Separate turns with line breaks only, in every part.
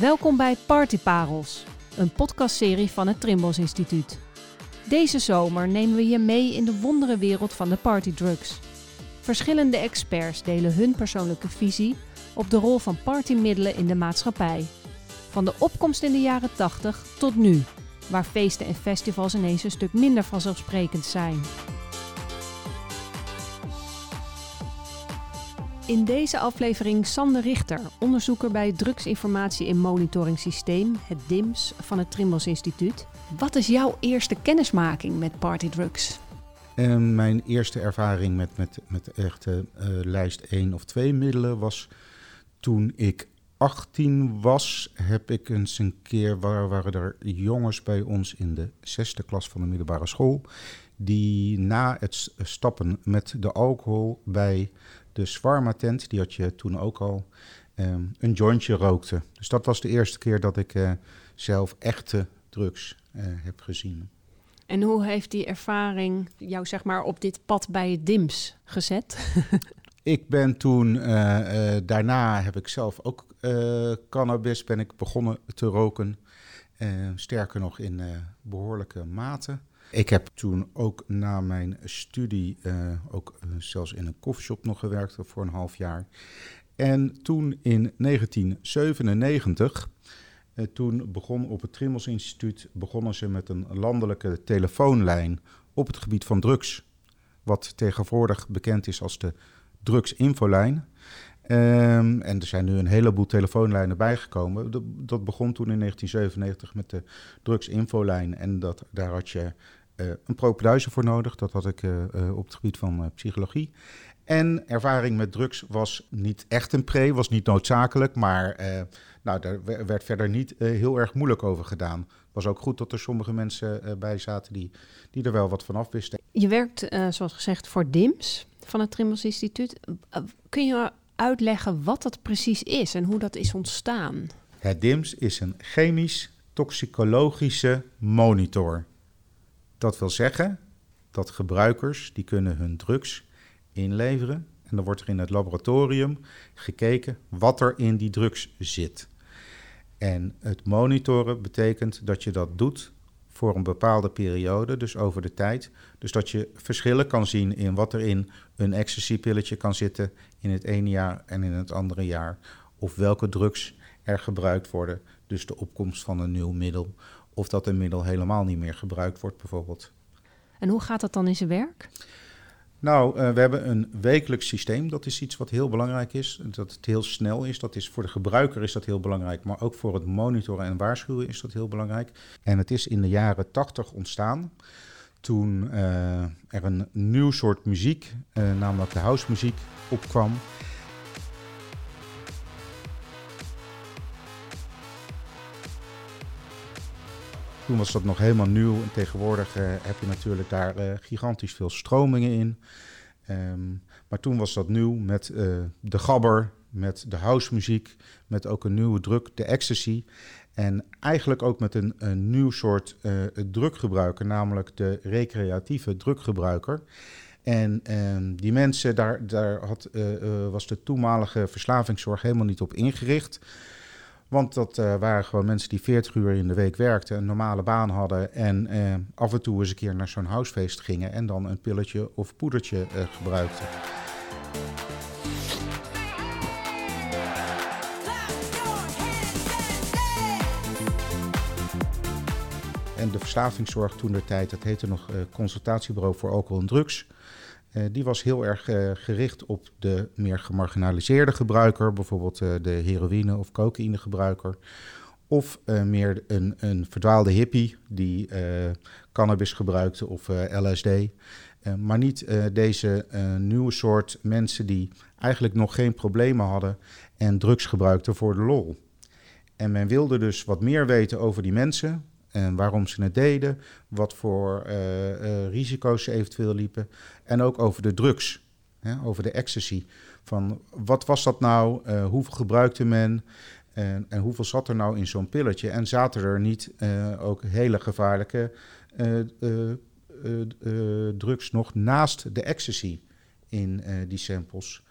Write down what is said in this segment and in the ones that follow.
Welkom bij Partyparels, een podcastserie van het Trimbos Instituut. Deze zomer nemen we je mee in de wonderenwereld van de partydrugs. Verschillende experts delen hun persoonlijke visie op de rol van partymiddelen in de maatschappij. Van de opkomst in de jaren 80 tot nu, waar feesten en festivals ineens een stuk minder vanzelfsprekend zijn. In deze aflevering Sander Richter, onderzoeker bij Drugsinformatie en Monitoring Systeem, het DIMS van het Trimbos Instituut. Wat is jouw eerste kennismaking met partydrugs?
En ehm, mijn eerste ervaring met, met, met echte uh, lijst 1 of 2 middelen was toen ik 18 was, heb ik eens een keer, waar waren er jongens bij ons in de zesde klas van de middelbare school, die na het stappen met de alcohol bij de Swarma tent, die had je toen ook al, um, een jointje rookte. Dus dat was de eerste keer dat ik uh, zelf echte drugs uh, heb gezien.
En hoe heeft die ervaring jou zeg maar op dit pad bij het DIMS gezet?
ik ben toen, uh, daarna heb ik zelf ook cannabis, ben ik begonnen te roken. sterker nog in behoorlijke mate. Ik heb toen ook na mijn studie uh, ook uh, zelfs in een koffieshop nog gewerkt voor een half jaar. En toen in 1997, uh, toen begon op het Trimmels Instituut, begonnen ze met een landelijke telefoonlijn op het gebied van drugs. Wat tegenwoordig bekend is als de drugsinfolijn. Um, en er zijn nu een heleboel telefoonlijnen bijgekomen. Dat, dat begon toen in 1997 met de drugsinfolijn. En dat, daar had je een propedeuze voor nodig. Dat had ik uh, op het gebied van psychologie. En ervaring met drugs was niet echt een pre, was niet noodzakelijk. Maar nou, daar werd verder niet heel erg moeilijk over gedaan. Het was ook goed dat er sommige mensen bij zaten die, die er wel wat van af wisten.
Je werkt, zoals gezegd, voor DIMS van het Trimbos Instituut. kun je uitleggen wat dat precies is en hoe dat is ontstaan?
Het DIMS is een chemisch-toxicologische monitor. Dat wil zeggen dat gebruikers die kunnen hun drugs inleveren en dan wordt er in het laboratorium gekeken wat er in die drugs zit. En het monitoren betekent dat je dat doet voor een bepaalde periode, dus over de tijd. Dus dat je verschillen kan zien in wat er in een ecstasy-pilletje kan zitten in het ene jaar en in het andere jaar. Of welke drugs er gebruikt worden, dus de opkomst van een nieuw middel of dat een middel helemaal niet meer gebruikt wordt, bijvoorbeeld.
En hoe gaat dat dan in zijn werk?
Nou, uh, we hebben een wekelijks systeem. Dat is iets wat heel belangrijk is. Dat het heel snel is. Dat is voor de gebruiker is dat heel belangrijk. Maar ook voor het monitoren en waarschuwen is dat heel belangrijk. En het is in de jaren 80 ontstaan. Toen uh, er een nieuw soort muziek, uh, namelijk de house muziek, opkwam. Toen was dat nog helemaal nieuw en tegenwoordig uh, heb je natuurlijk daar uh, gigantisch veel stromingen in. Um, maar toen was dat nieuw met uh, de gabber, met de housemuziek, met ook een nieuwe druk, de ecstasy. En eigenlijk ook met een, een nieuw soort druggebruiker, namelijk de recreatieve druggebruiker. En um, die mensen, daar, daar had, was de toenmalige verslavingszorg helemaal niet op ingericht. Want dat uh, waren gewoon mensen die 40 uur in de week werkten, een normale baan hadden en uh, af en toe eens een keer naar zo'n housefeest gingen en dan een pilletje of poedertje uh, gebruikten. En de verslavingszorg toen de tijd, dat heette nog consultatiebureau voor alcohol en drugs. Uh, die was heel erg uh, gericht op de meer gemarginaliseerde gebruiker, bijvoorbeeld uh, de heroïne- of cocaïnegebruiker. Of meer een, een verdwaalde hippie die cannabis gebruikte of LSD. maar niet deze nieuwe soort mensen die eigenlijk nog geen problemen hadden en drugs gebruikten voor de lol. En men wilde dus wat meer weten over die mensen, en waarom ze het deden, wat voor uh, uh, risico's ze eventueel liepen en ook over de drugs, hè, over de ecstasy. Van wat was dat nou, uh, hoeveel gebruikte men en, en, hoeveel zat er nou in zo'n pilletje en zaten er niet ook hele gevaarlijke drugs nog naast de ecstasy in die samples.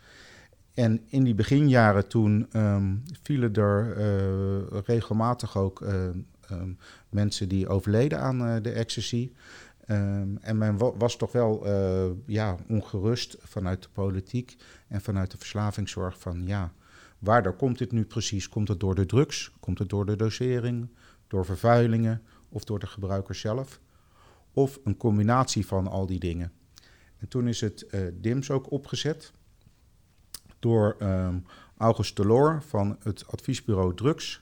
En in die beginjaren toen ehm, vielen er regelmatig ook ehm, mensen die overleden aan de ecstasy. Um, en men was toch wel ja, ongerust vanuit de politiek en vanuit de verslavingszorg van ja, waardoor komt dit nu precies? Komt het door de drugs? Komt het door de dosering? Door vervuilingen? Of door de gebruiker zelf? Of een combinatie van al die dingen? En toen is het uh, DIMS ook opgezet door um, August Delors van het adviesbureau Drugs,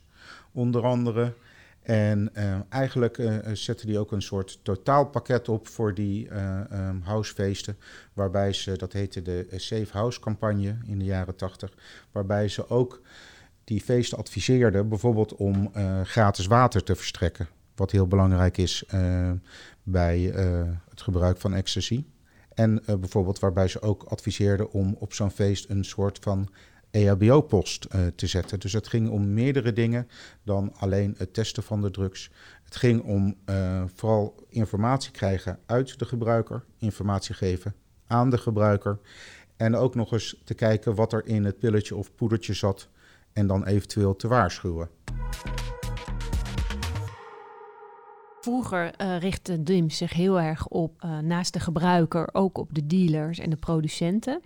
onder andere. En uh, eigenlijk uh, zette die ook een soort totaalpakket op voor die uh, housefeesten. Waarbij ze, dat heette de Safe House campagne in de jaren tachtig. Waarbij ze ook die feesten adviseerden, bijvoorbeeld om gratis water te verstrekken. Wat heel belangrijk is bij het gebruik van ecstasy. En bijvoorbeeld waarbij ze ook adviseerden om op zo'n feest een soort van EHBO-post uh, te zetten. Dus het ging om meerdere dingen dan alleen het testen van de drugs. Het ging om uh, vooral informatie krijgen uit de gebruiker, informatie geven aan de gebruiker. En ook nog eens te kijken wat er in het pilletje of poedertje zat en dan eventueel te waarschuwen.
Vroeger uh, richtte DIM zich heel erg op, naast de gebruiker, ook op de dealers en de producenten.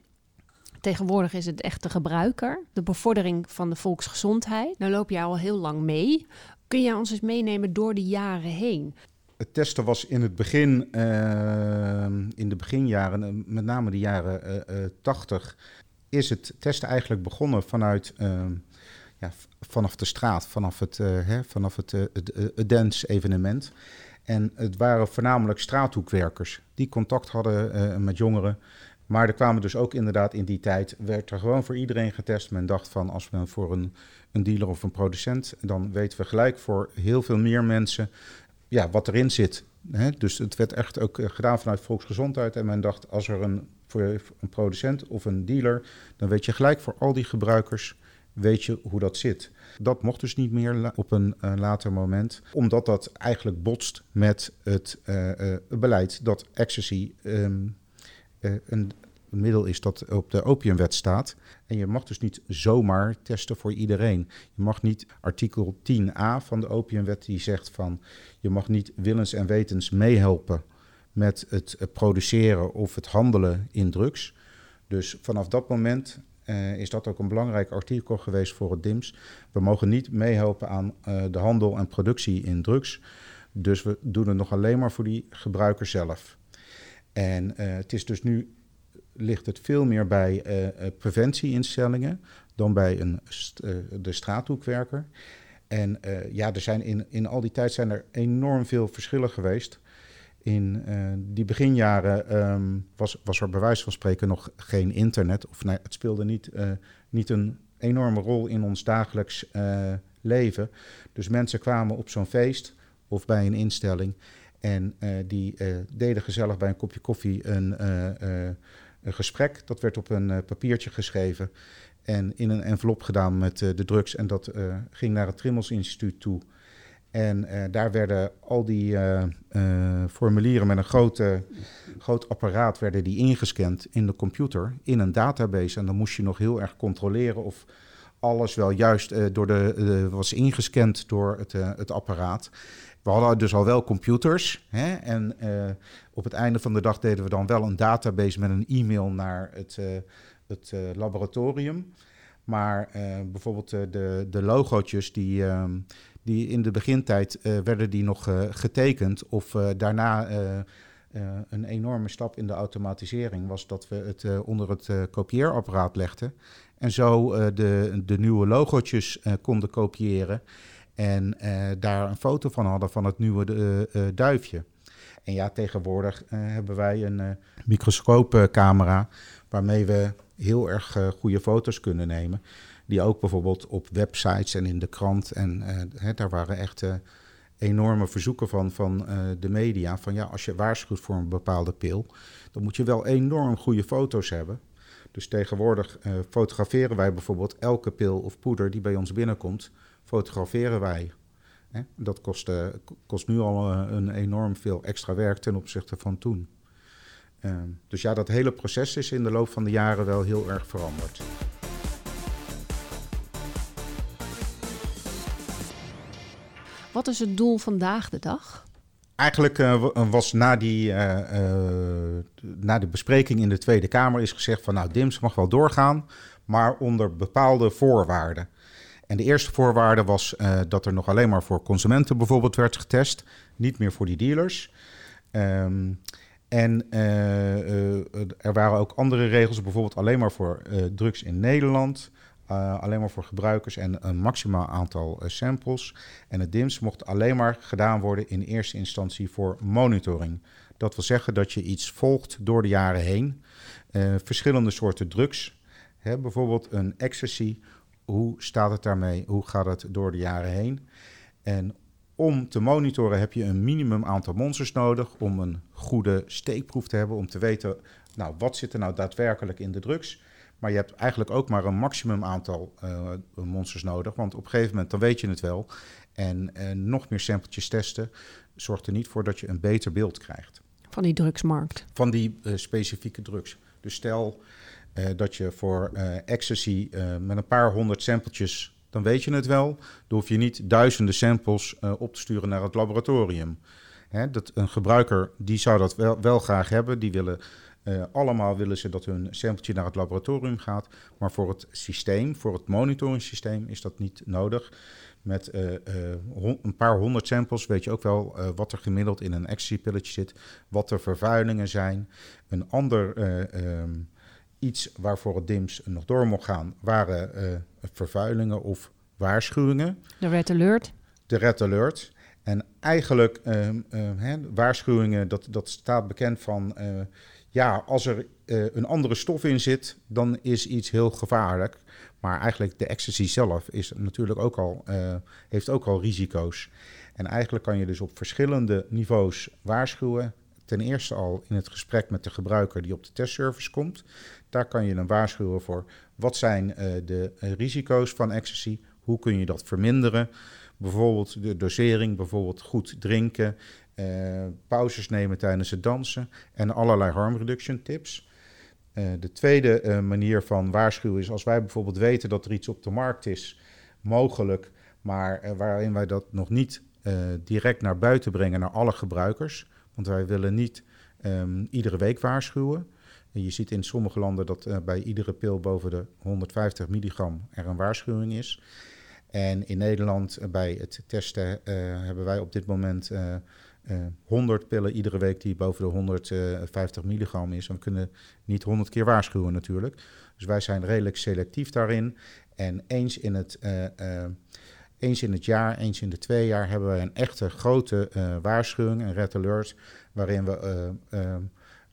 Tegenwoordig is het echt de gebruiker, de bevordering van de volksgezondheid. Nou loop je al heel lang mee. Kun je ons eens meenemen door de jaren heen?
Het testen was in het begin, uh, in de beginjaren, eh, met name de jaren uh, uh, 80, is het testen eigenlijk begonnen vanuit, ja, vanaf de straat, vanaf het, hè, vanaf het, het, het dance-evenement. En het waren voornamelijk straathoekwerkers die contact hadden met jongeren. Maar er kwamen dus ook inderdaad in die tijd, werd er gewoon voor iedereen getest. Men dacht van als men voor een, dealer of een producent, dan weten we gelijk voor heel veel meer mensen ja, wat erin zit. Dus het werd echt ook eh, gedaan vanuit volksgezondheid. En men dacht als er een, voor een producent of een dealer, dan weet je gelijk voor al die gebruikers, weet je hoe dat zit. Dat mocht dus niet meer op een uh, later moment, omdat dat eigenlijk botst met het uh, beleid dat ecstasy um, een middel is dat op de opiumwet staat. En je mag dus niet zomaar testen voor iedereen. Je mag niet artikel 10a van de opiumwet die zegt van je mag niet willens en wetens meehelpen met het produceren of het handelen in drugs. Dus vanaf dat moment uh, is dat ook een belangrijk artikel geweest voor het DIMS. We mogen niet meehelpen aan uh, de handel en productie in drugs. Dus we doen het nog alleen maar voor die gebruiker zelf. En het is dus nu ligt het veel meer bij uh, preventieinstellingen dan bij een uh, de straathoekwerker. En ja, er zijn in, in al die tijd zijn er enorm veel verschillen geweest. In die beginjaren um, was, was er bij wijze van spreken nog geen internet. Of het speelde niet, niet een enorme rol in ons dagelijks leven. Dus mensen kwamen op zo'n feest of bij een instelling. En die deden gezellig bij een kopje koffie een gesprek. Dat werd op een papiertje geschreven en in een envelop gedaan met de drugs. En dat ging naar het Trimmels Instituut toe. En daar werden al die formulieren met een grote, groot apparaat werden die ingescand in de computer, in een database. En dan moest je nog heel erg controleren of alles wel juist door de, was ingescand door het, het apparaat. We hadden dus al wel computers. Hè? En uh, op het einde van de dag deden we dan wel een database met een e-mail naar het, uh, het uh, laboratorium. Maar bijvoorbeeld de, de die, ehm, die in de begintijd werden die nog getekend. Of daarna een enorme stap in de automatisering was dat we het onder het kopieerapparaat legden. En zo de, de nieuwe logootjes konden kopiëren. En uh, daar een foto van hadden van het nieuwe uh, duifje. En ja, tegenwoordig hebben wij een microscoopcamera waarmee we heel erg goede foto's kunnen nemen. Die ook bijvoorbeeld op websites en in de krant. En hè, daar waren echt enorme verzoeken van, van de media. Van ja, als je waarschuwt voor een bepaalde pil, dan moet je wel enorm goede foto's hebben. Dus tegenwoordig fotograferen wij bijvoorbeeld elke pil of poeder die bij ons binnenkomt fotograferen wij. Dat kost, eh, kost nu al eh, een enorm veel extra werk ten opzichte van toen. Ehm, dus ja, dat hele proces is in de loop van de jaren wel heel erg veranderd.
Wat is het doel vandaag de dag?
Eigenlijk eh, was na die, na de bespreking in de Tweede Kamer is gezegd van nou, DIMS mag wel doorgaan, maar onder bepaalde voorwaarden. En de eerste voorwaarde was dat er nog alleen maar voor consumenten bijvoorbeeld werd getest, niet meer voor die dealers. Um, en er waren ook andere regels, bijvoorbeeld alleen maar voor drugs in Nederland. Alleen maar voor gebruikers en een maximaal aantal samples. En het DIMS mocht alleen maar gedaan worden in eerste instantie voor monitoring. Dat wil zeggen dat je iets volgt door de jaren heen. Verschillende soorten drugs. Hè, bijvoorbeeld een ecstasy. Hoe staat het daarmee? Hoe gaat het door de jaren heen? En om te monitoren heb je een minimum aantal monsters nodig om een goede steekproef te hebben, om te weten, nou, wat zit er nou daadwerkelijk in de drugs. Maar je hebt eigenlijk ook maar een maximum aantal uh, monsters nodig. Want op een gegeven moment dan weet je het wel. En uh, nog meer sampletjes testen zorgt er niet voor dat je een beter beeld krijgt.
Van die drugsmarkt.
Van die uh, specifieke drugs. Dus stel dat je voor ecstasy met een paar honderd sampletjes, dan weet je het wel. Dan hoef je niet duizenden samples op te sturen naar het laboratorium. Hè, dat, een gebruiker die zou dat wel, wel graag hebben. Die willen uh, allemaal willen ze dat hun sampletje naar het laboratorium gaat. Maar voor het systeem, voor het monitoringsysteem, is dat niet nodig. Met uh, uh, een paar honderd samples weet je ook wel wat er gemiddeld in een ecstasy-pilletje zit. Wat er vervuilingen zijn. Een ander um, iets waarvoor het DIMS nog door mocht gaan, waren vervuilingen of waarschuwingen.
De Red Alert.
De Red Alert. En eigenlijk, uh, waarschuwingen, dat, dat staat bekend van ja, als er uh, een andere stof in zit, dan is iets heel gevaarlijk. Maar eigenlijk de ecstasy zelf is natuurlijk ook al, heeft ook al risico's. En eigenlijk kan je dus op verschillende niveaus waarschuwen. Ten eerste al in het gesprek met de gebruiker die op de testservice komt. Daar kan je dan waarschuwen voor wat zijn uh, de risico's van ecstasy. Hoe kun je dat verminderen? Bijvoorbeeld de dosering, bijvoorbeeld goed drinken, uh, pauzes nemen tijdens het dansen en allerlei harm reduction tips. Uh, de tweede manier van waarschuwen is als wij bijvoorbeeld weten dat er iets op de markt is, mogelijk, maar waarin wij dat nog niet direct naar buiten brengen naar alle gebruikers. Want wij willen niet um, iedere week waarschuwen. En je ziet in sommige landen dat bij iedere pil boven de 150 milligram er een waarschuwing is. En in Nederland bij het testen hebben wij op dit moment 100 eh, pillen iedere week die boven de 150 milligram is. we kunnen niet 100 keer waarschuwen natuurlijk. Dus wij zijn redelijk selectief daarin. En eens in het, eens in het jaar, eens in de twee jaar hebben we een echte grote waarschuwing, een red alert, waarin we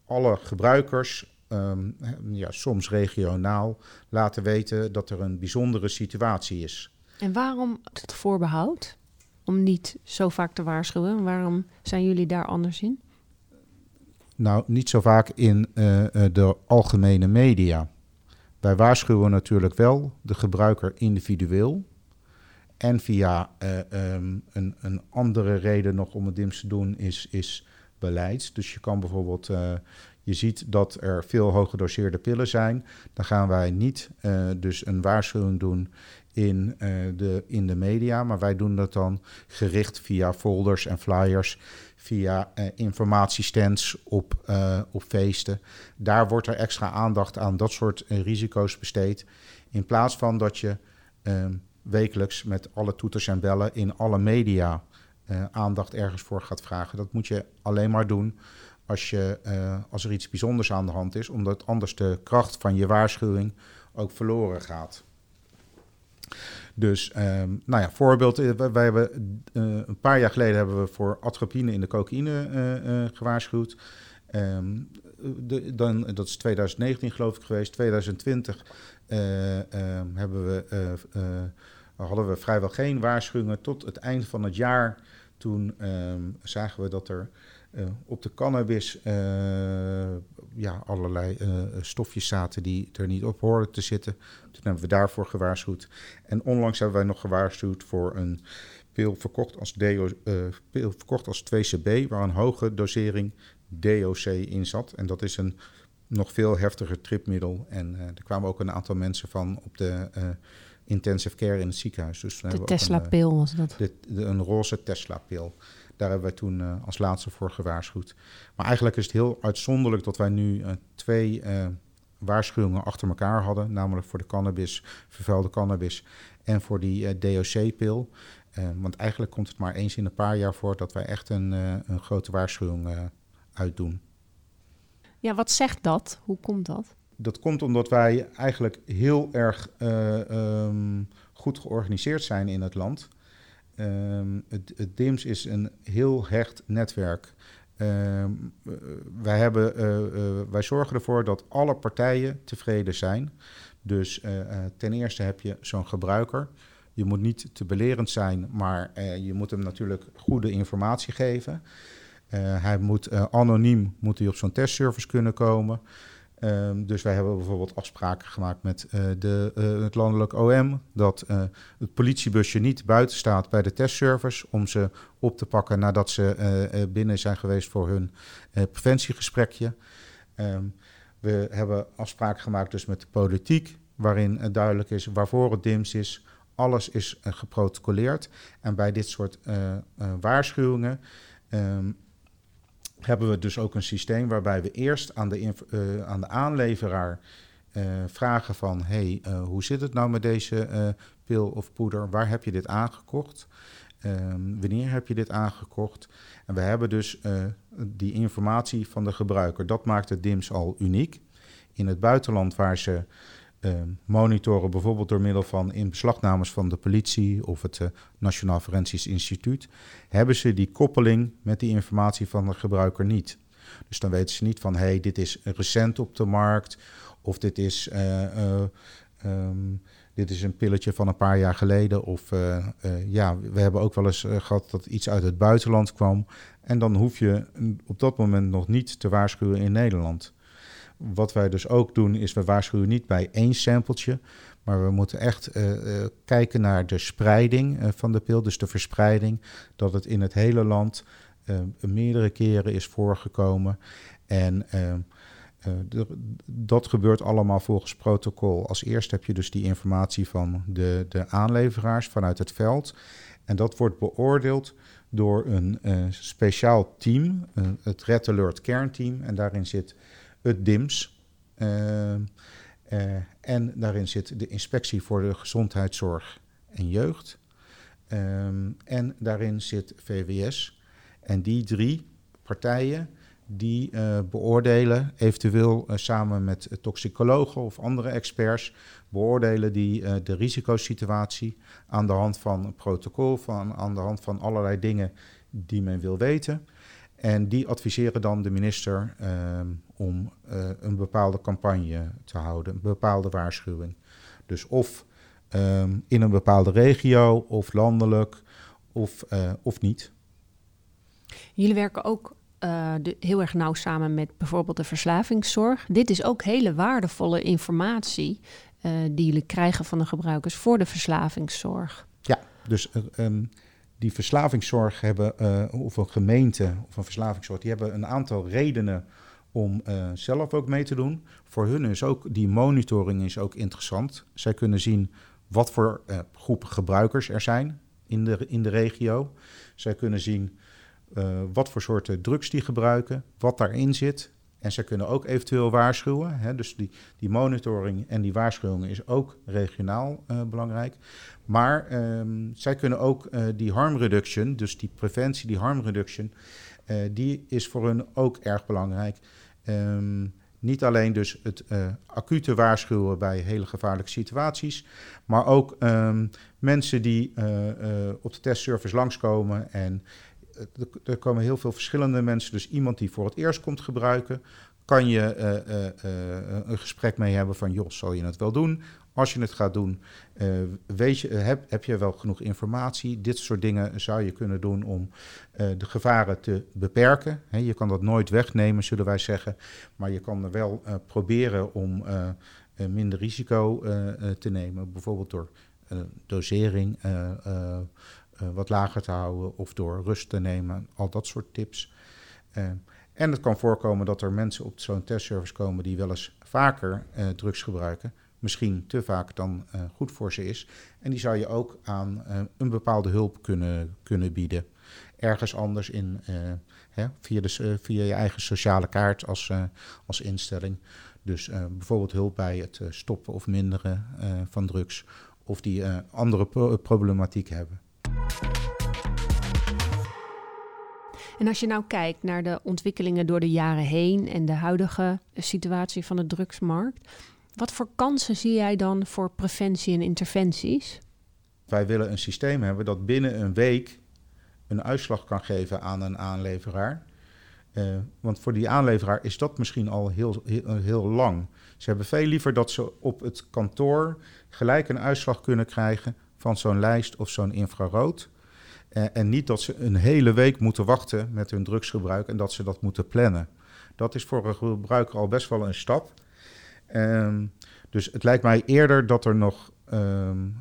alle gebruikers Um, ja, soms regionaal laten weten dat er een bijzondere situatie is.
En waarom het voorbehoud? om niet zo vaak te waarschuwen? Waarom zijn jullie daar anders in?
Nou, niet zo vaak in uh, de algemene media. Wij waarschuwen natuurlijk wel de gebruiker individueel. En via uh, um, een, een, andere reden nog om het DIMS te doen is, is beleid. Dus je kan bijvoorbeeld, uh, je ziet dat er veel hooggedoseerde pillen zijn. Dan gaan wij niet uh, dus een waarschuwing doen in, de, in de media. Maar wij doen dat dan gericht via folders en flyers, via informatiestands op, op feesten. Daar wordt er extra aandacht aan dat soort risico's besteed. In plaats van dat je ehm, wekelijks met alle toeters en bellen in alle media aandacht ergens voor gaat vragen. Dat moet je alleen maar doen als, je, als er iets bijzonders aan de hand is, omdat anders de kracht van je waarschuwing ook verloren gaat. Dus, um, nou ja, voorbeeld. Eh, wij, hebben, een paar jaar geleden hebben we voor atropine in de cocaïne gewaarschuwd. Um, de, dan, dat is 2019 geloof ik geweest. 2020 um, hebben we, hadden we vrijwel geen waarschuwingen. Tot het eind van het jaar, toen zagen we dat er uh, op de cannabis uh, ja, allerlei uh, stofjes zaten die er niet op hoorden te zitten. Toen hebben we daarvoor gewaarschuwd. En onlangs hebben wij nog gewaarschuwd voor een pil verkocht als, DO, pil verkocht als 2CB, waar een hoge dosering DOC in zat. En dat is een nog veel heftiger tripmiddel. En er kwamen ook een aantal mensen van op de intensive care in het ziekenhuis. Dus
de Tesla-pil was dat?
De, een roze Tesla-pil. Daar hebben wij toen als laatste voor gewaarschuwd. Maar eigenlijk is het heel uitzonderlijk dat wij nu twee waarschuwingen achter elkaar hadden. Namelijk voor de cannabis, vervuilde cannabis en voor die DOC-pil. want eigenlijk komt het maar eens in een paar jaar voor dat wij echt een, een grote waarschuwing uitdoen.
Ja, wat zegt dat? Hoe komt dat?
Dat komt omdat wij eigenlijk heel erg uh, um, goed georganiseerd zijn in het land. Um, het, het, DIMS is een heel hecht netwerk. Um, wij, hebben, uh, wij zorgen ervoor dat alle partijen tevreden zijn. Dus ten eerste heb je zo'n gebruiker. Je moet niet te belerend zijn, maar je moet hem natuurlijk goede informatie geven. Hij moet anoniem moet op zo'n testservice kunnen komen. Um, dus wij hebben bijvoorbeeld afspraken gemaakt met uh, de, het landelijk OM dat het politiebusje niet buiten staat bij de testservice om ze op te pakken nadat ze binnen zijn geweest voor hun preventiegesprekje. Um, we hebben afspraken gemaakt dus met de politiek, waarin duidelijk is waarvoor het DIMS is. Alles is geprotocoleerd. En bij dit soort waarschuwingen um, hebben we dus ook een systeem waarbij we eerst aan de, uh, aan de aanleveraar uh, vragen van... hey, uh, hoe zit het nou met deze pil of poeder? Waar heb je dit aangekocht? Um, wanneer heb je dit aangekocht? En we hebben dus die informatie van de gebruiker. Dat maakt het DIMS al uniek. In het buitenland waar ze monitoren, bijvoorbeeld door middel van inbeslagnames van de politie of het uh, Nationaal Forensisch Instituut, hebben ze die koppeling met die informatie van de gebruiker niet. Dus dan weten ze niet van, hé, hey, dit is recent op de markt of dit is, uh, um, dit is een pilletje van een paar jaar geleden. Of ja, we hebben ook wel eens gehad dat iets uit het buitenland kwam. En dan hoef je op dat moment nog niet te waarschuwen in Nederland. Wat wij dus ook doen, is we waarschuwen niet bij één sampletje, maar we moeten echt uh, uh, kijken naar de spreiding uh, van de pil, dus de verspreiding, dat het in het hele land meerdere keren is voorgekomen. En dat gebeurt allemaal volgens protocol. Als eerst heb je dus die informatie van de, de aanleveraars vanuit het veld. En dat wordt beoordeeld door een speciaal team, het Red Alert Kernteam. En daarin zit het DIMS. Uh, uh, en daarin zit de inspectie voor de gezondheidszorg en jeugd. Um, en daarin zit VWS. En die drie partijen die uh, beoordelen, eventueel samen met toxicologen of andere experts, beoordelen die de risicosituatie aan de hand van een protocol, van, aan de hand van allerlei dingen die men wil weten. En die adviseren dan de minister uh, om uh, een bepaalde campagne te houden, een bepaalde waarschuwing. Dus of um, in een bepaalde regio, of landelijk, of, uh, of niet.
Jullie werken ook de, heel erg nauw samen met bijvoorbeeld de verslavingszorg. Dit is ook hele waardevolle informatie die jullie krijgen van de gebruikers voor de verslavingszorg.
Ja, dus um, die verslavingszorg hebben, uh, of een gemeente of een verslavingszorg, die hebben een aantal redenen om uh, zelf ook mee te doen. Voor hun is ook die monitoring is ook interessant. Zij kunnen zien wat voor uh, groepen gebruikers er zijn in de, in de regio. Zij kunnen zien wat voor soorten drugs die gebruiken, wat daarin zit. En zij kunnen ook eventueel waarschuwen. Hè, dus die, die monitoring en die waarschuwing is ook regionaal uh, belangrijk. Maar um, zij kunnen ook uh, die harm reduction, dus die preventie, die harm reduction, uh, die is voor hun ook erg belangrijk. Um, niet alleen dus het acute waarschuwen bij hele gevaarlijke situaties, maar ook um, mensen die op de testservice langskomen en er komen heel veel verschillende mensen. Dus iemand die voor het eerst komt gebruiken, kan je uh, uh, een gesprek mee hebben van, joh, zal je het wel doen? Als je het gaat doen, weet je, heb, heb je wel genoeg informatie? Dit soort dingen zou je kunnen doen om de gevaren te beperken. Je kan dat nooit wegnemen, zullen wij zeggen. Maar je kan er wel proberen om minder risico te nemen. Bijvoorbeeld door dosering uh, wat lager te houden of door rust te nemen, al dat soort tips. Uh, en het kan voorkomen dat er mensen op zo'n testservice komen die wel eens vaker uh, drugs gebruiken, misschien te vaak dan goed voor ze is. En die zou je ook aan een bepaalde hulp kunnen, kunnen bieden. Ergens anders in, hè, via, de, via je eigen sociale kaart als, als instelling. Dus bijvoorbeeld hulp bij het stoppen of minderen van drugs. Of die andere problematiek hebben.
En als je nou kijkt naar de ontwikkelingen door de jaren heen en de huidige situatie van de drugsmarkt, wat voor kansen zie jij dan voor preventie en interventies?
Wij willen een systeem hebben dat binnen een week een uitslag kan geven aan een aanleveraar. Uh, want voor die aanleveraar is dat misschien al heel, heel, lang. Ze hebben veel liever dat ze op het kantoor gelijk een uitslag kunnen krijgen van zo'n lijst of zo'n infrarood. Uh, en niet dat ze een hele week moeten wachten met hun drugsgebruik en dat ze dat moeten plannen. Dat is voor een gebruiker al best wel een stap. Um, dus het lijkt mij eerder dat er nog um,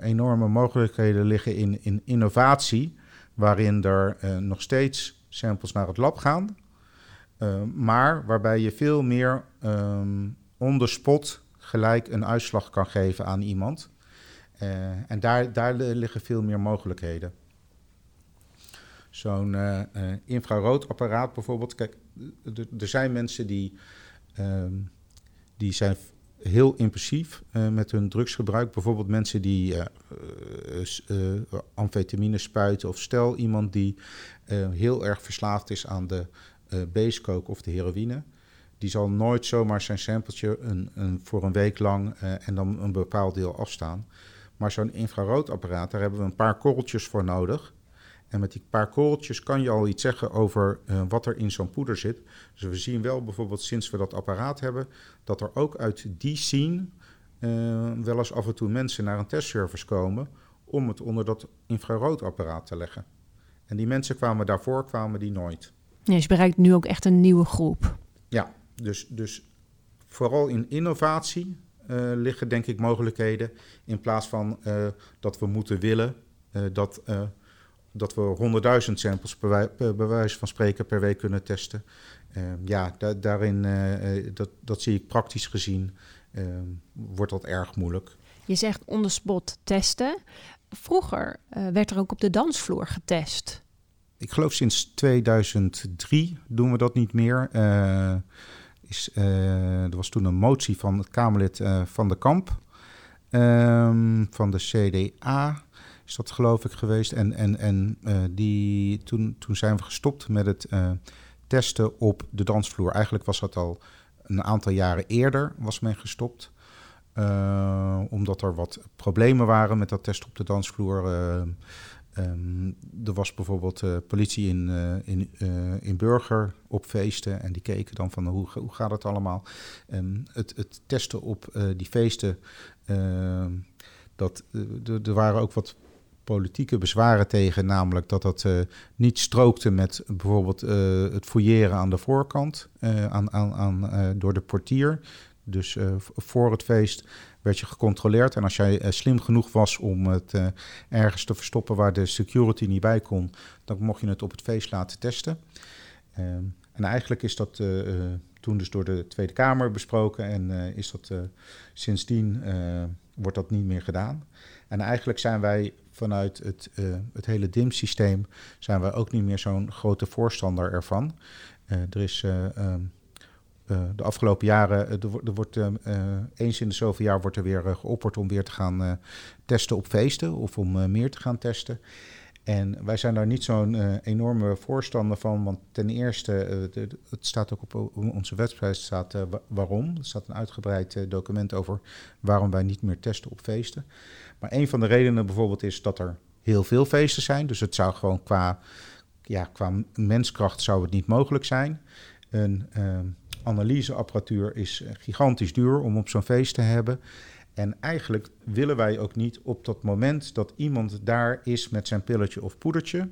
enorme mogelijkheden liggen in, in innovatie, waarin er uh, nog steeds samples naar het lab gaan, uh, maar waarbij je veel meer um, on the spot gelijk een uitslag kan geven aan iemand. Uh, en daar, daar liggen veel meer mogelijkheden zo'n uh, infraroodapparaat bijvoorbeeld. Kijk, er zijn mensen die, um, die zijn heel impulsief uh, met hun drugsgebruik. Bijvoorbeeld mensen die amfetamine spuiten. Of stel iemand die heel erg verslaafd is aan de basecoke of de heroïne. Die zal nooit zomaar zijn sampletje een, een, voor een week lang en dan een bepaald deel afstaan. Maar zo'n infraroodapparaat, daar hebben we een paar korreltjes voor nodig. En met die paar korreltjes kan je al iets zeggen over uh, wat er in zo'n poeder zit. Dus we zien wel bijvoorbeeld sinds we dat apparaat hebben, dat er ook uit die scene uh, wel eens af en toe mensen naar een testservice komen om het onder dat infraroodapparaat te leggen. En die mensen kwamen daarvoor, kwamen die nooit.
Ja, dus je bereikt nu ook echt een nieuwe groep.
Ja, dus, dus vooral in innovatie liggen denk ik mogelijkheden. In plaats van dat we moeten willen dat dat we 100.000 samples per, bij wijze van spreken per week kunnen testen. Uh, ja, da daarin, dat, dat zie ik praktisch gezien, uh, wordt dat erg moeilijk.
Je zegt on the spot testen. Vroeger werd er ook op de dansvloer getest.
Ik geloof sinds 2003 doen we dat niet meer. Is, er was toen een motie van het Kamerlid van de Kamp ehm, van de CDA is dat geloof ik geweest. En, en, en uh, die, toen, toen zijn we gestopt met het testen op de dansvloer. Eigenlijk was dat al een aantal jaren eerder was men gestopt. Omdat er wat problemen waren met dat testen op de dansvloer. Um, er was bijvoorbeeld politie in, in, in Burger op feesten en die keken dan van hoe, hoe gaat het allemaal. Um, het, het testen op die feesten, ehm, dat, er waren ook wat politieke bezwaren tegen, namelijk dat dat uh, niet strookte met bijvoorbeeld uh, het fouilleren aan de voorkant uh, aan, aan, aan, door de portier. Dus voor het feest werd je gecontroleerd. En als jij slim genoeg was om het ergens te verstoppen waar de security niet bij kon, dan mocht je het op het feest laten testen. Ehm, en eigenlijk is dat toen dus door de Tweede Kamer besproken en is dat sindsdien wordt dat niet meer gedaan. En eigenlijk zijn wij vanuit het, het hele DIM-systeem zijn wij ook niet meer zo'n grote voorstander ervan. Er is uh, de afgelopen jaren, er, er wordt eens in de zoveel jaar wordt er weer geopperd om weer te gaan testen op feesten of om meer te gaan testen. En wij zijn daar niet zo'n enorme voorstander van, want ten eerste, uh, het staat ook op onze website, staat waarom. Er staat een uitgebreid document over waarom wij niet meer testen op feesten. Maar een van de redenen bijvoorbeeld is dat er heel veel feesten zijn. Dus het zou gewoon qua, ja, qua menskracht zou het niet mogelijk zijn. Een analyseapparatuur is gigantisch duur om op zo'n feest te hebben. En eigenlijk willen wij ook niet op dat moment dat iemand daar is met zijn pilletje of poedertje,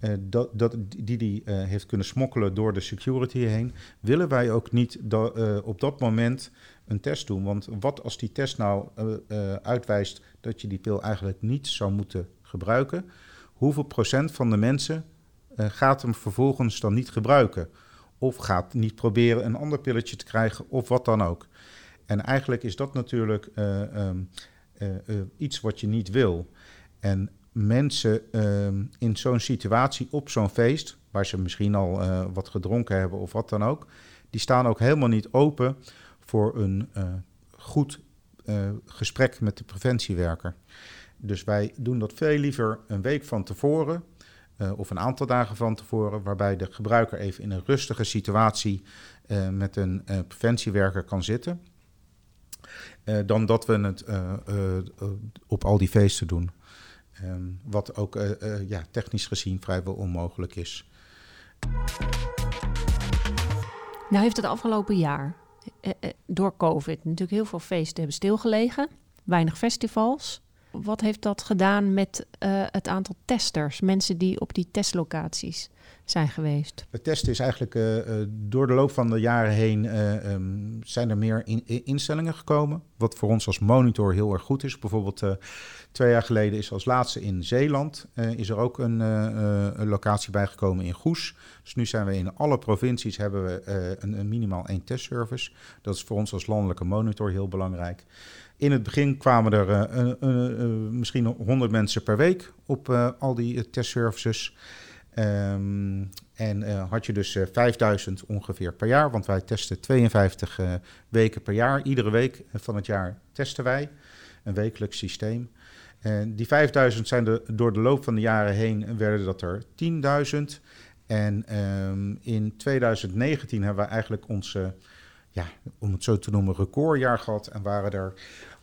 uh, dat, dat, die die uh, heeft kunnen smokkelen door de security heen, willen wij ook niet op dat moment een test doen. Want wat als die test nou uitwijst dat je die pil eigenlijk niet zou moeten gebruiken? Hoeveel procent van de mensen gaat hem vervolgens dan niet gebruiken? Of gaat niet proberen een ander pilletje te krijgen of wat dan ook? En eigenlijk is dat natuurlijk ehm, iets wat je niet wil. En mensen ehm, in zo'n situatie op zo'n feest, waar ze misschien al wat gedronken hebben of wat dan ook, die staan ook helemaal niet open voor een goed gesprek met de preventiewerker. Dus wij doen dat veel liever een week van tevoren uh, of een aantal dagen van tevoren, waarbij de gebruiker even in een rustige situatie uh, met een uh, preventiewerker kan zitten. dan dat we het op al die feesten doen. Um, wat ook ja, technisch gezien vrijwel onmogelijk is.
Nou heeft het afgelopen jaar door COVID natuurlijk heel veel feesten hebben stilgelegen. Weinig festivals. Wat heeft dat gedaan met uh, het aantal testers, mensen die op die testlocaties zijn geweest?
Het testen is eigenlijk uh, door de loop van de jaren heen um, zijn er meer in, instellingen gekomen. Wat voor ons als monitor heel erg goed is. Bijvoorbeeld twee jaar geleden is als laatste in Zeeland is er ook een, locatie bijgekomen in Goes. Dus nu zijn we in alle provincies hebben we een minimaal één testservice. Dat is voor ons als landelijke monitor heel belangrijk. In het begin kwamen er uh, misschien 100 mensen per week op al die testservices. Um, en had je dus 5000 ongeveer per jaar, want wij testen 52 weken per jaar. Iedere week van het jaar testen wij, een wekelijks systeem. En die 5000 zijn de, door de loop van de jaren heen werden dat er 10.000. En um, in 2019 hebben we eigenlijk onze, ja, om het zo te noemen, recordjaar gehad. En waren er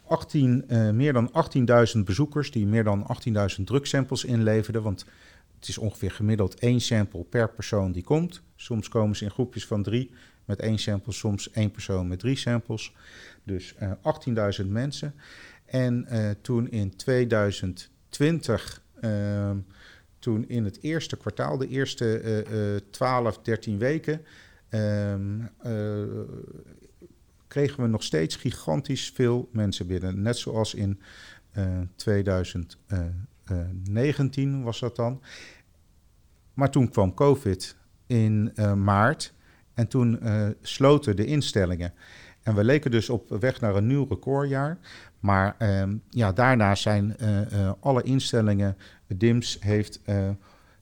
18, uh, meer dan 18.000 bezoekers die meer dan 18.000 drugsamples inleverden. Want het is ongeveer gemiddeld één sample per persoon die komt. Soms komen ze in groepjes van drie met één sample, soms één persoon met drie samples. Dus uh, eh, 18.000 mensen. En uh, toen in 2020, ehm, toen in het eerste kwartaal, de eerste 12, 13 weken, ehm, kregen we nog steeds gigantisch veel mensen binnen. Net zoals in uh, eh, 2019 eh, was dat dan. Maar toen kwam COVID in maart en toen sloten de instellingen. En we leken dus op weg naar een nieuw recordjaar. Maar ehm, ja, daarna zijn alle instellingen, DIMS heeft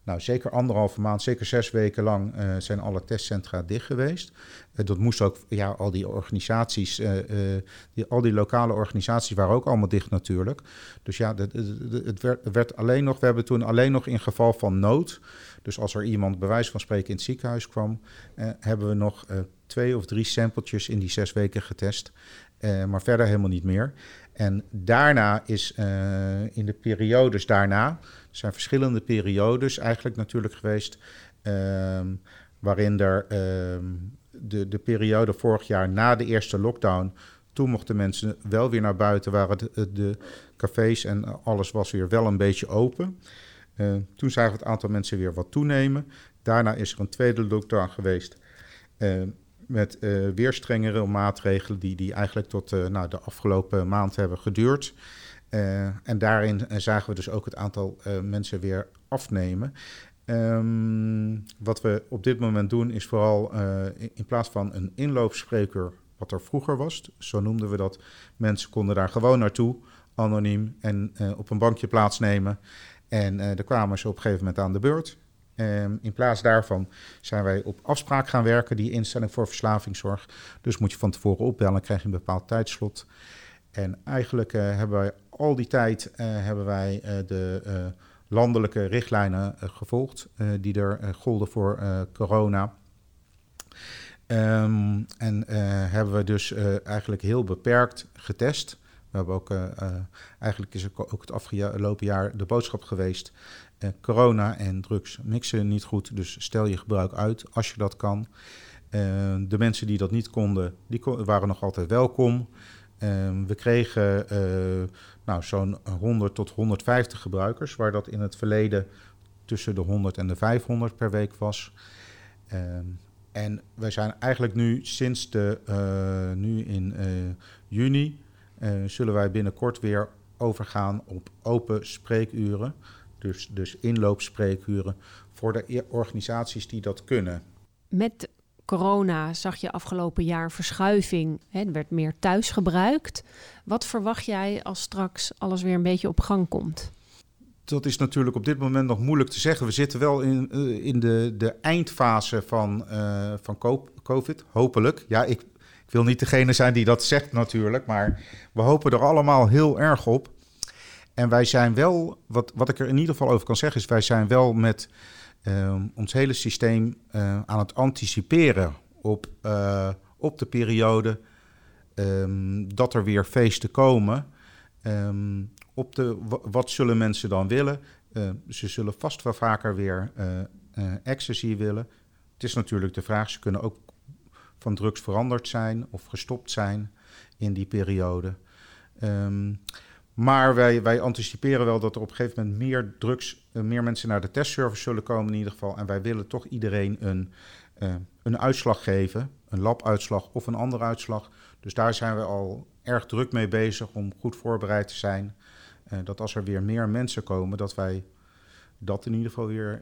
nou, zeker anderhalve maand, zeker zes weken lang uh, zijn alle testcentra dicht geweest. Uh, dat moest ook, ja, al die organisaties, uh, die, al die lokale organisaties waren ook allemaal dicht natuurlijk. Dus ja, het, het, werd, werd, alleen nog, we hebben toen alleen nog in geval van nood, dus als er iemand bij wijze van spreken in het ziekenhuis kwam, hebben we nog twee of drie sampletjes in die zes weken getest. maar verder helemaal niet meer. En daarna is in de periodes daarna, zijn verschillende periodes eigenlijk natuurlijk geweest. Ehm, waarin er ehm, de, de periode vorig jaar na de eerste lockdown. Toen mochten mensen wel weer naar buiten, waren de, de cafés en alles was weer wel een beetje open. Uh, toen zagen we het aantal mensen weer wat toenemen. Daarna is er een tweede lockdown geweest. Uh, met uh, weer strengere maatregelen die, die eigenlijk tot uh, nou, de afgelopen maand hebben geduurd. Uh, en daarin zagen we dus ook het aantal mensen weer afnemen. Um, wat we op dit moment doen is vooral in, plaats van een inloopspreker, wat er vroeger was, zo noemden we dat, mensen konden daar gewoon naartoe, anoniem, en op een bankje plaatsnemen. En daar kwamen ze op een gegeven moment aan de beurt. Um, in plaats daarvan zijn wij op afspraak gaan werken, die instelling voor verslavingszorg. Dus moet je van tevoren opbellen, krijg je een bepaald tijdslot. En eigenlijk uh, hebben wij al die tijd uh, hebben wij, uh, de landelijke richtlijnen gevolgd, die er golden voor corona. Um, en hebben we dus eigenlijk heel beperkt getest. We hebben ook, eigenlijk is ook het afgelopen jaar de boodschap geweest eh, corona en drugs mixen niet goed, dus stel je gebruik uit als je dat kan. Eh, de mensen die dat niet konden, die waren nog altijd welkom. Uh, we kregen nou, zo'n 100 tot 150 gebruikers, waar dat in het verleden tussen de 100 en de 500 per week was. Uh, en wij zijn eigenlijk nu sinds de, nu in juni, zullen wij binnenkort weer overgaan op open spreekuren. Dus, dus inloopspreekuren voor de organisaties die dat kunnen.
Met corona zag je afgelopen jaar verschuiving. Hè, er werd meer thuis gebruikt. Wat verwacht jij als straks alles weer een beetje op gang komt?
Dat is natuurlijk op dit moment nog moeilijk te zeggen. We zitten wel in, uh, in de, de eindfase van, uh, van COVID, hopelijk. Ja, ik, ik wil niet degene zijn die dat zegt natuurlijk, maar we hopen er allemaal heel erg op. En wij zijn wel, wat, wat ik er in ieder geval over kan zeggen, is wij zijn wel met uh, ons hele systeem uh, aan het anticiperen op, uh, op de periode um, dat er weer feesten komen. Um, op de, wat zullen mensen dan willen? ze zullen vast wel vaker weer ecstasy willen. Het is natuurlijk de vraag, ze kunnen ook van drugs veranderd zijn of gestopt zijn in die periode. Um, maar wij, wij anticiperen wel dat er op een gegeven moment meer drugs, uh, meer mensen naar de testservice zullen komen in ieder geval. En wij willen toch iedereen een, uh, een uitslag geven, een labuitslag of een andere uitslag. Dus daar zijn we al erg druk mee bezig om goed voorbereid te zijn. Uh, dat als er weer meer mensen komen, dat wij dat in ieder geval weer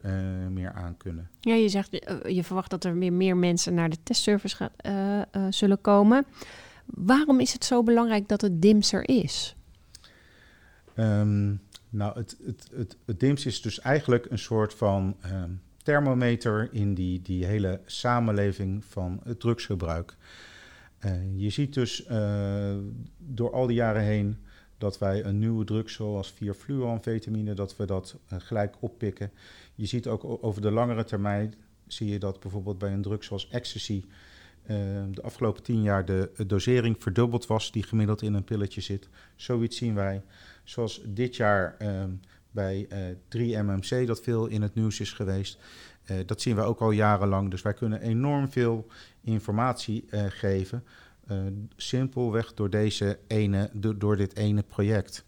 meer aan kunnen.
Ja, je zegt, je verwacht dat er weer meer mensen naar de testservice gaat, zullen komen. Waarom is het zo belangrijk dat het DIMS er is?
Um, nou, het, het, het, het DIMS is dus eigenlijk een soort van um, thermometer in die, die hele samenleving van het drugsgebruik. Je ziet dus door al die jaren heen dat wij een nieuwe drug zoals 4-fluoramfetamine, dat we dat uh, gelijk oppikken. Je ziet ook over de langere termijn, zie je dat bijvoorbeeld bij een drug zoals ecstasy de afgelopen tien jaar de dosering verdubbeld was die gemiddeld in een pilletje zit. Zoiets zien wij. Zoals dit jaar um, bij uh, 3MMC, dat veel in het nieuws is geweest. Dat zien we ook al jarenlang. Dus wij kunnen enorm veel informatie geven. Simpelweg door, deze ene, door, door dit ene project.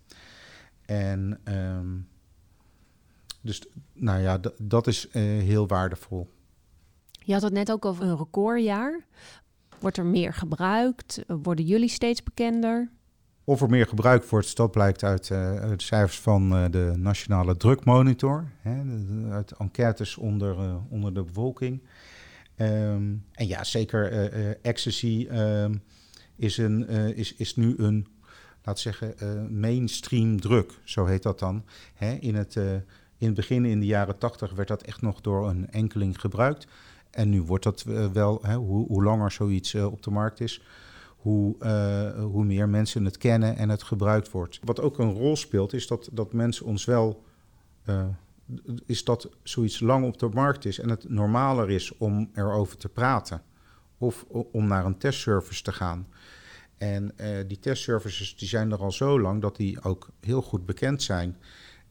En um, dus, nou ja, dat is heel waardevol.
Je had het net ook over een recordjaar. Wordt er meer gebruikt? Worden jullie steeds bekender?
Of er meer gebruikt wordt, dat blijkt uit, uh, uit cijfers van uh, de Nationale Drukmonitor. Hè, uit enquêtes onder, uh, onder de bevolking. Um, en ja, zeker ecstasy um, is, een, is, is nu een, laat zeggen, mainstream druk. Zo heet dat dan. Hè, in, het, in begin, in de jaren tachtig, werd dat echt nog door een enkeling gebruikt. En nu wordt dat wel, hè, hoe, hoe langer zoiets op de markt is hoe, uh, hoe meer mensen het kennen en het gebruikt wordt. Wat ook een rol speelt, is dat, dat mensen ons wel. Uh, is dat zoiets lang op de markt is en het normaler is om erover te praten. Of om naar een testservice te gaan. En uh, die testservices die zijn er al zo lang dat die ook heel goed bekend zijn.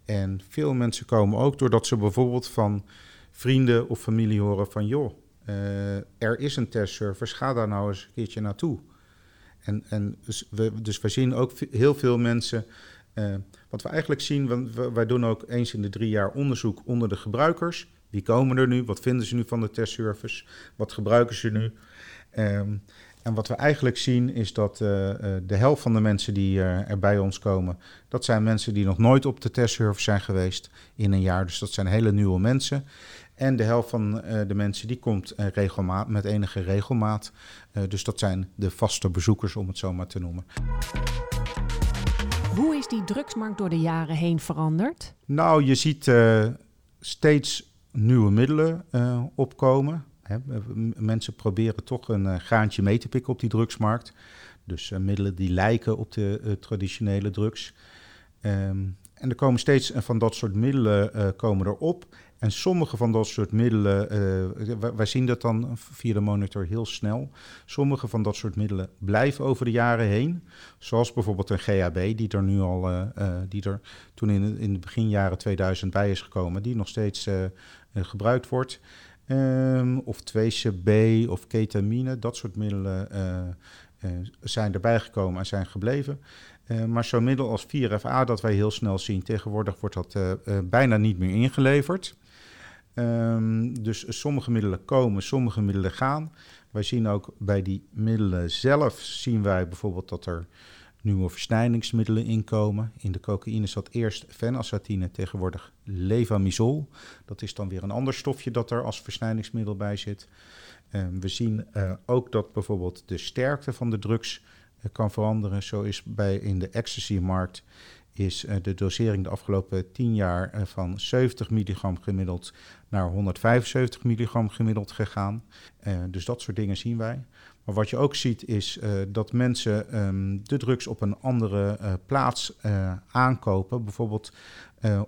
En veel mensen komen ook doordat ze bijvoorbeeld van vrienden of familie horen van... joh, er is een testservice, ga daar nou eens een keertje naartoe. En, en dus, we, dus wij zien ook heel veel mensen. Uh, wat we eigenlijk zien, wij doen ook eens in de drie jaar onderzoek onder de gebruikers. Wie komen er nu? Wat vinden ze nu van de testservice? Wat gebruiken ze nu? Um, en wat we eigenlijk zien is dat uh, de helft van de mensen die uh, er bij ons komen, dat zijn mensen die nog nooit op de testservice zijn geweest in een jaar. Dus dat zijn hele nieuwe mensen. En de helft van de mensen die komt regelmaat, met enige regelmaat. Dus dat zijn de vaste bezoekers, om het zo maar te noemen.
Hoe is die drugsmarkt door de jaren heen veranderd?
Nou, je ziet steeds nieuwe middelen opkomen. Hè. Mensen proberen toch een graantje mee te pikken op die drugsmarkt. Dus middelen die lijken op de traditionele drugs. Um, en er komen steeds van dat soort middelen komen erop. En sommige van dat soort middelen, uh, wij zien dat dan via de monitor heel snel. Sommige van dat soort middelen blijven over de jaren heen. Zoals bijvoorbeeld een GHB, die er nu al, uh, uh, die er toen in, in de beginjaren 2000 bij is gekomen, die nog steeds gebruikt wordt. Um, of 2CB of ketamine, dat soort middelen zijn erbij gekomen en zijn gebleven. Maar zo'n middel als 4FA dat wij heel snel zien, tegenwoordig wordt dat bijna niet meer ingeleverd. Um, dus sommige middelen komen, sommige middelen gaan. Wij zien ook bij die middelen zelf, zien wij bijvoorbeeld dat er nieuwe versnijdingsmiddelen inkomen. In de cocaïne zat eerst phenazatine, tegenwoordig levamisol. Dat is dan weer een ander stofje dat er als versnijdingsmiddel bij zit. Ehm, we zien uh, ook dat bijvoorbeeld de sterkte van de drugs uh, kan veranderen. Zo is bij in de ecstasy-markt is uh, de dosering de afgelopen 10 jaar van 70 milligram gemiddeld naar 175 milligram gemiddeld gegaan. dus dat soort dingen zien wij. Maar wat je ook ziet is dat mensen um, de drugs op een andere plaats aankopen. Bijvoorbeeld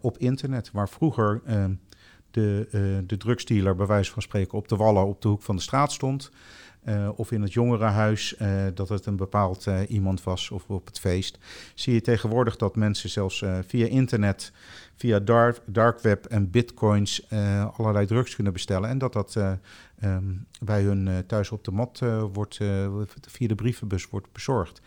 op internet, waar vroeger ehm, de, de drugsdealer, bij wijze van spreken, op de wallen op de hoek van de straat stond. Uh, of in het jongerenhuis, uh, dat het een bepaald iemand was, of op het feest. Zie je tegenwoordig dat mensen zelfs via internet, via dark, dark web en bitcoins allerlei drugs kunnen bestellen. En dat dat um, bij hun thuis op de mat wordt, via de brievenbus wordt bezorgd.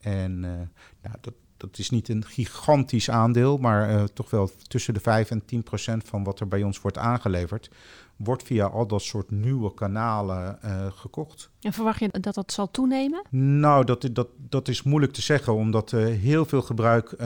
En nou, dat, dat is niet een gigantisch aandeel, maar toch wel tussen de 5 en 10 procent van wat er bij ons wordt aangeleverd, wordt via al dat soort nieuwe kanalen uh, gekocht.
En verwacht je dat dat zal toenemen?
Nou, dat, dat, dat is moeilijk te zeggen, omdat uh, heel veel gebruik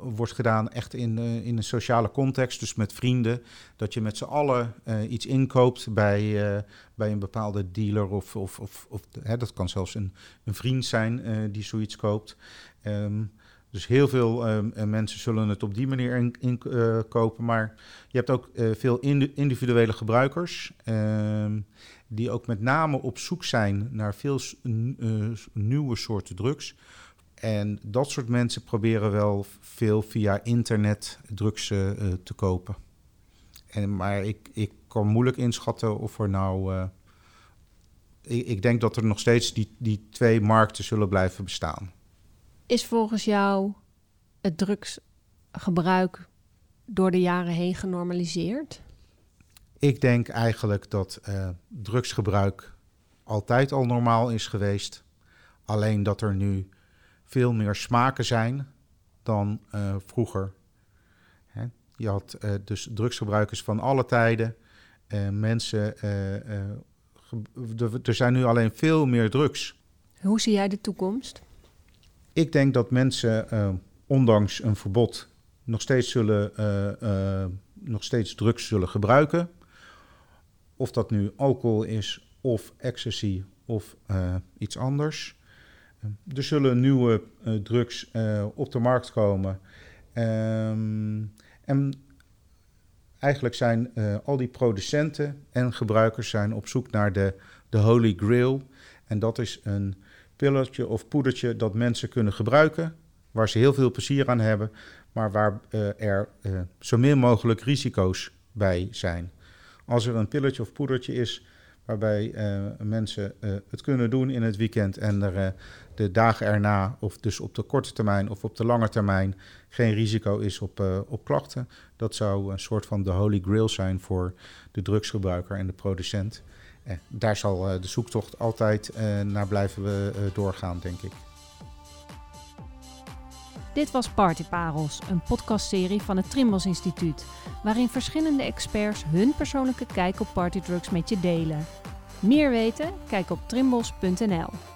wordt gedaan echt in, in een sociale context, dus met vrienden. Dat je met z'n allen iets inkoopt bij, bij een bepaalde dealer of, of, of, of hè, dat kan zelfs een, een vriend zijn die zoiets koopt. Um, dus heel veel um, mensen zullen het op die manier inkopen. In, uh, maar je hebt ook uh, veel individuele gebruikers. Um, die ook met name op zoek zijn naar veel nieuwe soorten drugs. En dat soort mensen proberen wel veel via internet drugs te kopen. En, maar ik, ik kan moeilijk inschatten of er nou. Ik, ik denk dat er nog steeds die, die twee markten zullen blijven bestaan.
Is volgens jou het drugsgebruik door de jaren heen genormaliseerd?
Ik denk eigenlijk dat uh, drugsgebruik altijd al normaal is geweest. Alleen dat er nu veel meer smaken zijn dan uh, vroeger. Hè? Je had uh, dus drugsgebruikers van alle tijden. mensen, er zijn nu alleen veel meer drugs.
Hoe zie jij de toekomst?
Ik denk dat mensen, uh, ondanks een verbod, nog steeds, zullen, uh, uh, nog steeds drugs zullen gebruiken. Of dat nu alcohol is, of ecstasy, of iets anders. Er zullen nieuwe drugs op de markt komen. Um, en eigenlijk zijn al die producenten en gebruikers zijn op zoek naar de, de Holy Grail. En dat is een pilletje of poedertje dat mensen kunnen gebruiken, waar ze heel veel plezier aan hebben, maar waar uh, er uh, zo min mogelijk risico's bij zijn. Als er een pilletje of poedertje is waarbij uh, mensen het kunnen doen in het weekend en er de dagen erna, of dus op de korte termijn of op de lange termijn, geen risico is op, op klachten, dat zou een soort van de holy grail zijn voor de drugsgebruiker en de producent. Eh, daar zal eh, de zoektocht altijd eh, naar blijven doorgaan, denk ik.
Dit was Partyparels, een podcastserie van het Trimbos Instituut, waarin verschillende experts hun persoonlijke kijk op partydrugs met je delen. Meer weten? Kijk op trimbos.nl.